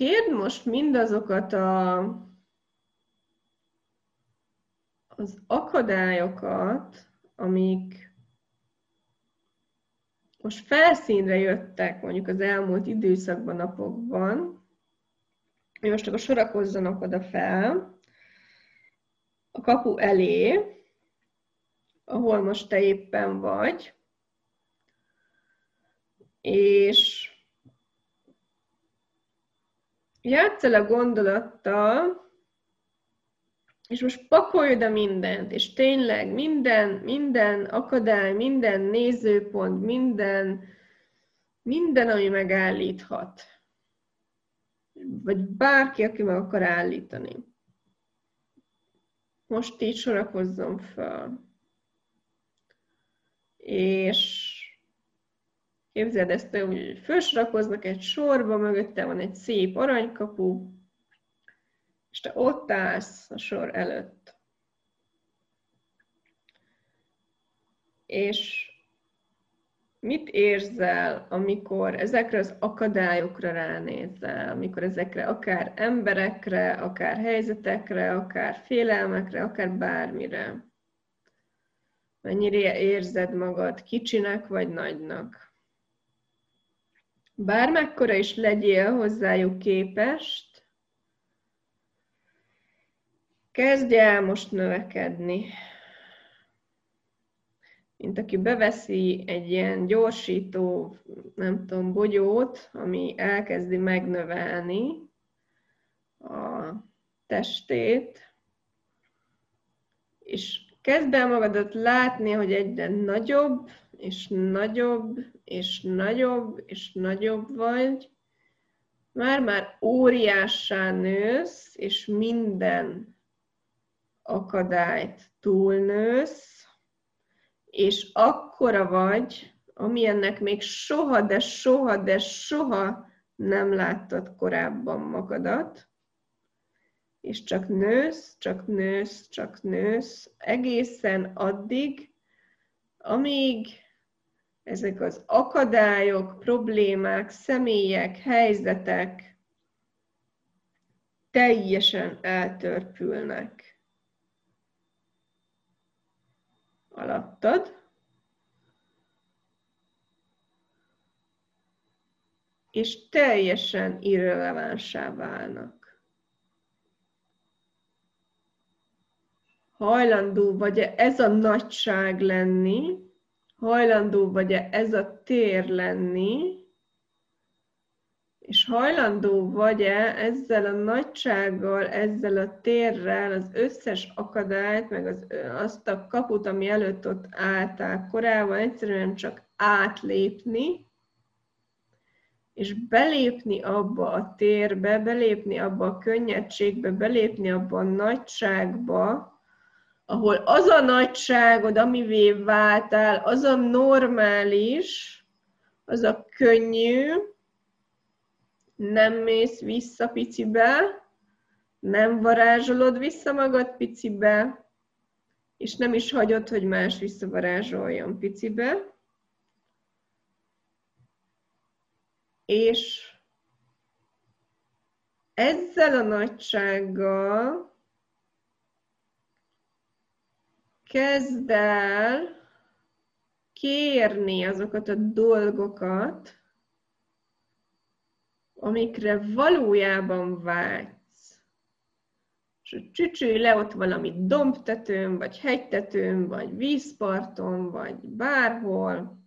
kérd most mindazokat a, az akadályokat, amik most felszínre jöttek mondjuk az elmúlt időszakban, napokban, hogy most akkor sorakozzanak oda fel a kapu elé, ahol most te éppen vagy, és játsz el a gondolattal, és most pakolj oda mindent, és tényleg minden, minden akadály, minden nézőpont, minden, minden, ami megállíthat. Vagy bárki, aki meg akar állítani. Most így sorakozzon föl. És Képzeld ezt hogy fölsorakoznak egy sorba, mögötte van egy szép aranykapu, és te ott állsz a sor előtt. És mit érzel, amikor ezekre az akadályokra ránézel, amikor ezekre akár emberekre, akár helyzetekre, akár félelmekre, akár bármire? Mennyire érzed magad kicsinek vagy nagynak? Bármekkora is legyél hozzájuk képest, kezdj el most növekedni. Mint aki beveszi egy ilyen gyorsító, nem tudom, bogyót, ami elkezdi megnövelni a testét, és kezd el magadat látni, hogy egyre nagyobb, és nagyobb, és nagyobb, és nagyobb vagy, már-már óriássá nősz, és minden akadályt túlnősz, és akkora vagy, amilyennek még soha, de soha, de soha nem láttad korábban magadat, és csak nősz, csak nősz, csak nősz, egészen addig, amíg ezek az akadályok, problémák, személyek, helyzetek teljesen eltörpülnek alattad, és teljesen irrelevánsá válnak. Hajlandó vagy-e ez a nagyság lenni, hajlandó vagy-e ez a tér lenni, és hajlandó vagy-e ezzel a nagysággal, ezzel a térrel az összes akadályt, meg az, azt a kaput, ami előtt ott álltál korábban, egyszerűen csak átlépni, és belépni abba a térbe, belépni abba a könnyedségbe, belépni abba a nagyságba, ahol az a nagyságod, amivé váltál, az a normális, az a könnyű, nem mész vissza picibe, nem varázsolod vissza magad picibe, és nem is hagyod, hogy más visszavarázsoljon picibe. És ezzel a nagysággal kezd el kérni azokat a dolgokat, amikre valójában vágysz. És csücsülj le ott valami dombtetőn, vagy hegytetőn, vagy vízparton, vagy bárhol.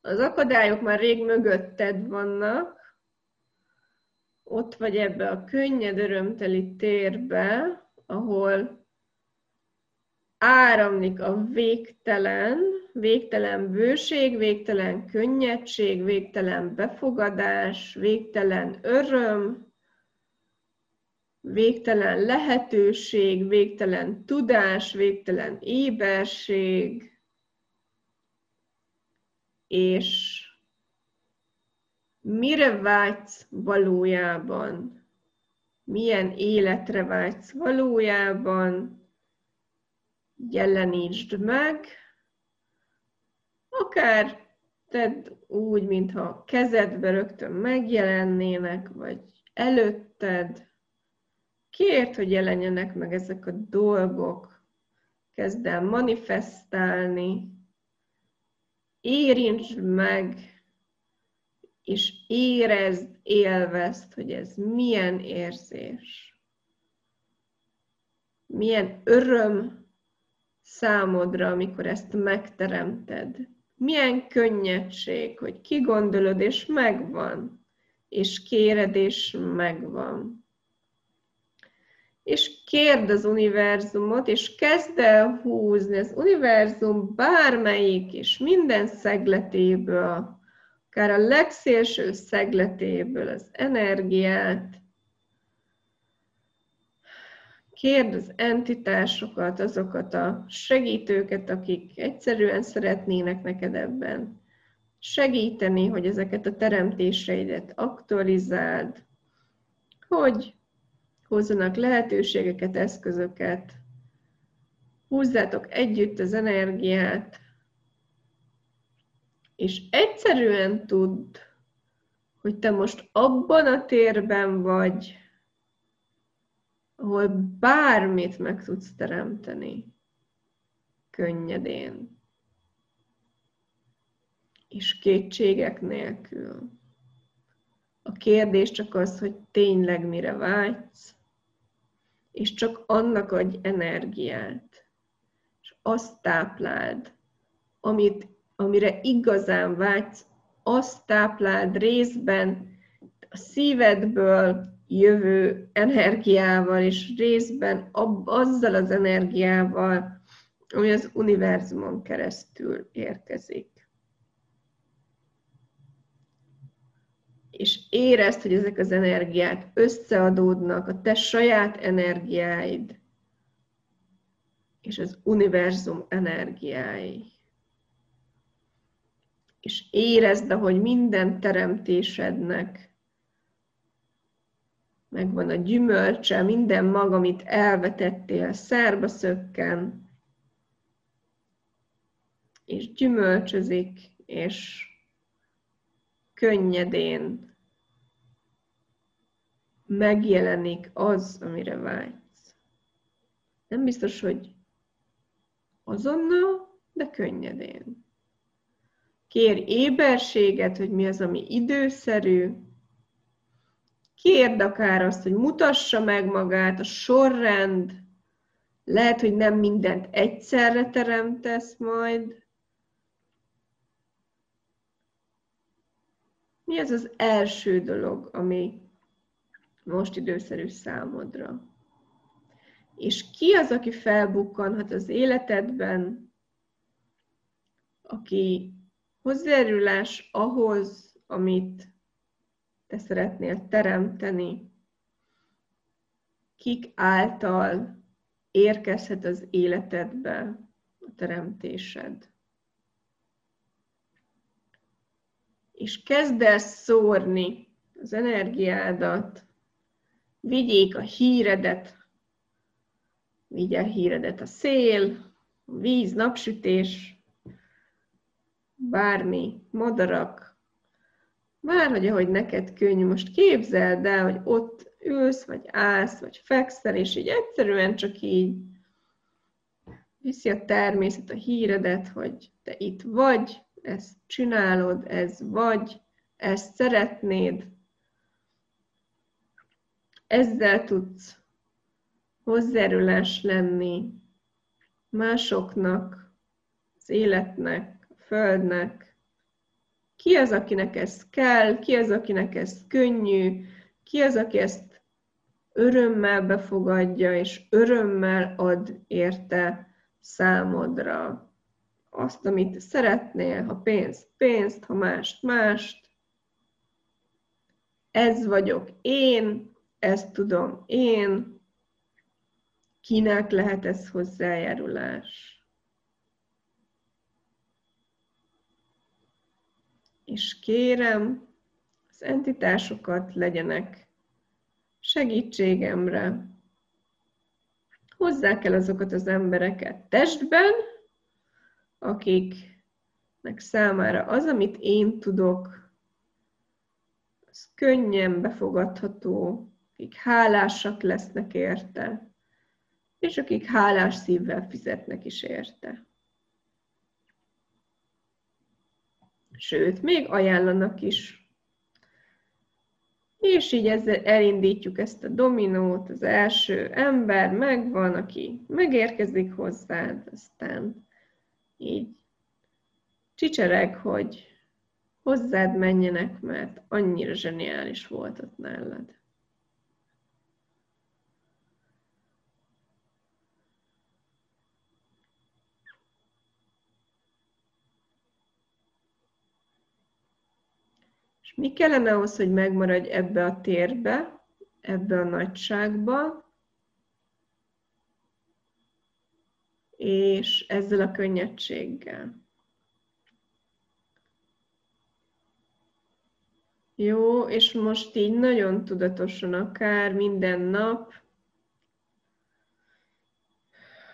Az akadályok már rég mögötted vannak, ott vagy ebbe a könnyed, örömteli térbe, ahol áramlik a végtelen, végtelen bőség, végtelen könnyedség, végtelen befogadás, végtelen öröm, végtelen lehetőség, végtelen tudás, végtelen éberség, és mire vágysz valójában? Milyen életre vágysz valójában? Jelenítsd meg, akár tedd úgy, mintha kezedbe rögtön megjelennének, vagy előtted. Kért, hogy jelenjenek meg ezek a dolgok. Kezd el manifestálni. Érintsd meg, és érezd, élvezd, hogy ez milyen érzés. Milyen öröm számodra, amikor ezt megteremted. Milyen könnyedség, hogy kigondolod, és megvan, és kéred, és megvan. És kérd az univerzumot, és kezd el húzni az univerzum bármelyik és minden szegletéből, akár a legszélső szegletéből az energiát, kérd az entitásokat, azokat a segítőket, akik egyszerűen szeretnének neked ebben segíteni, hogy ezeket a teremtéseidet aktualizáld, hogy hozzanak lehetőségeket, eszközöket, húzzátok együtt az energiát, és egyszerűen tudd, hogy te most abban a térben vagy, ahol bármit meg tudsz teremteni könnyedén és kétségek nélkül. A kérdés csak az, hogy tényleg mire vágysz, és csak annak adj energiát, és azt tápláld, amit, amire igazán vágysz, azt tápláld részben a szívedből, jövő energiával, és részben azzal az energiával, ami az univerzumon keresztül érkezik. És érezd, hogy ezek az energiák összeadódnak, a te saját energiáid, és az univerzum energiái. És érezd, hogy minden teremtésednek megvan a gyümölcse, minden mag, amit elvetettél, szárba szökken, és gyümölcsözik, és könnyedén megjelenik az, amire vágysz. Nem biztos, hogy azonnal, de könnyedén. Kér éberséget, hogy mi az, ami időszerű, Kérd akár azt, hogy mutassa meg magát, a sorrend, lehet, hogy nem mindent egyszerre teremtesz majd. Mi az az első dolog, ami most időszerű számodra? És ki az, aki felbukkanhat az életedben, aki hozzájárulás ahhoz, amit te szeretnél teremteni, kik által érkezhet az életedbe a teremtésed. És kezd el szórni az energiádat, vigyék a híredet, vigye a híredet a szél, víz, napsütés, bármi, madarak, már hogy ahogy neked könnyű, most képzeld el, hogy ott ülsz, vagy állsz, vagy fekszel, és így egyszerűen csak így viszi a természet a híredet, hogy te itt vagy, ezt csinálod, ez vagy, ezt szeretnéd, ezzel tudsz hozzájárulás lenni másoknak, az életnek, a földnek, ki az, akinek ez kell, ki az, akinek ez könnyű, ki az, aki ezt örömmel befogadja, és örömmel ad érte számodra azt, amit szeretnél, ha pénzt, pénzt, ha mást, mást. Ez vagyok én, ezt tudom én, kinek lehet ez hozzájárulás. És kérem, az entitásokat legyenek segítségemre. Hozzák el azokat az embereket testben, akik számára az, amit én tudok, az könnyen befogadható, akik hálásak lesznek érte, és akik hálás szívvel fizetnek is érte. Sőt, még ajánlanak is. És így ezzel elindítjuk ezt a dominót, az első ember megvan, aki megérkezik hozzád, aztán így csicsereg, hogy hozzád menjenek, mert annyira zseniális volt ott nálad. És mi kellene ahhoz, hogy megmaradj ebbe a térbe, ebbe a nagyságba, és ezzel a könnyedséggel. Jó, és most így nagyon tudatosan akár minden nap,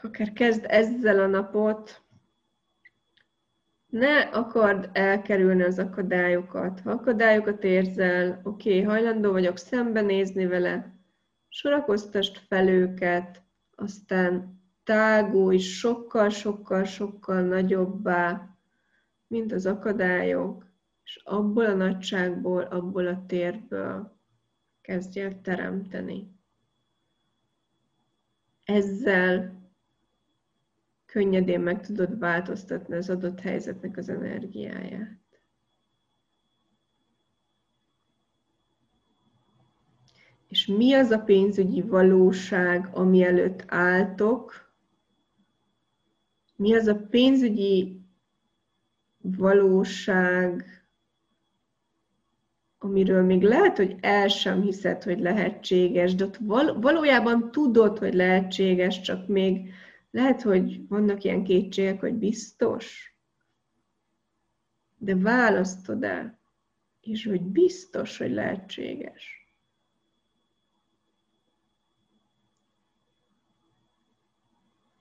akár kezd ezzel a napot, ne akard elkerülni az akadályokat. Ha akadályokat érzel, oké, okay, hajlandó vagyok szembenézni vele, sorakoztasd fel őket, aztán tágulj sokkal-sokkal-sokkal nagyobbá, mint az akadályok, és abból a nagyságból, abból a térből kezdj el teremteni. Ezzel könnyedén meg tudod változtatni az adott helyzetnek az energiáját. És mi az a pénzügyi valóság, ami előtt álltok? Mi az a pénzügyi valóság, amiről még lehet, hogy el sem hiszed, hogy lehetséges, de ott val- valójában tudod, hogy lehetséges, csak még lehet, hogy vannak ilyen kétségek, hogy biztos, de választod el, és hogy biztos, hogy lehetséges.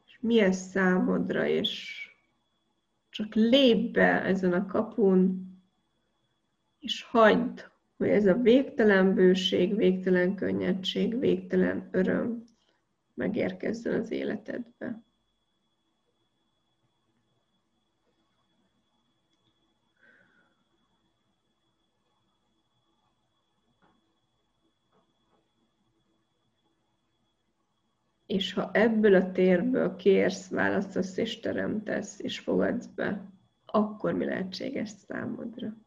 És mi ez számodra, és csak lép be ezen a kapun, és hagyd, hogy ez a végtelen bőség, végtelen könnyedség, végtelen öröm megérkezzen az életedbe. És ha ebből a térből kérsz, választasz és teremtesz, és fogadsz be, akkor mi lehetséges számodra?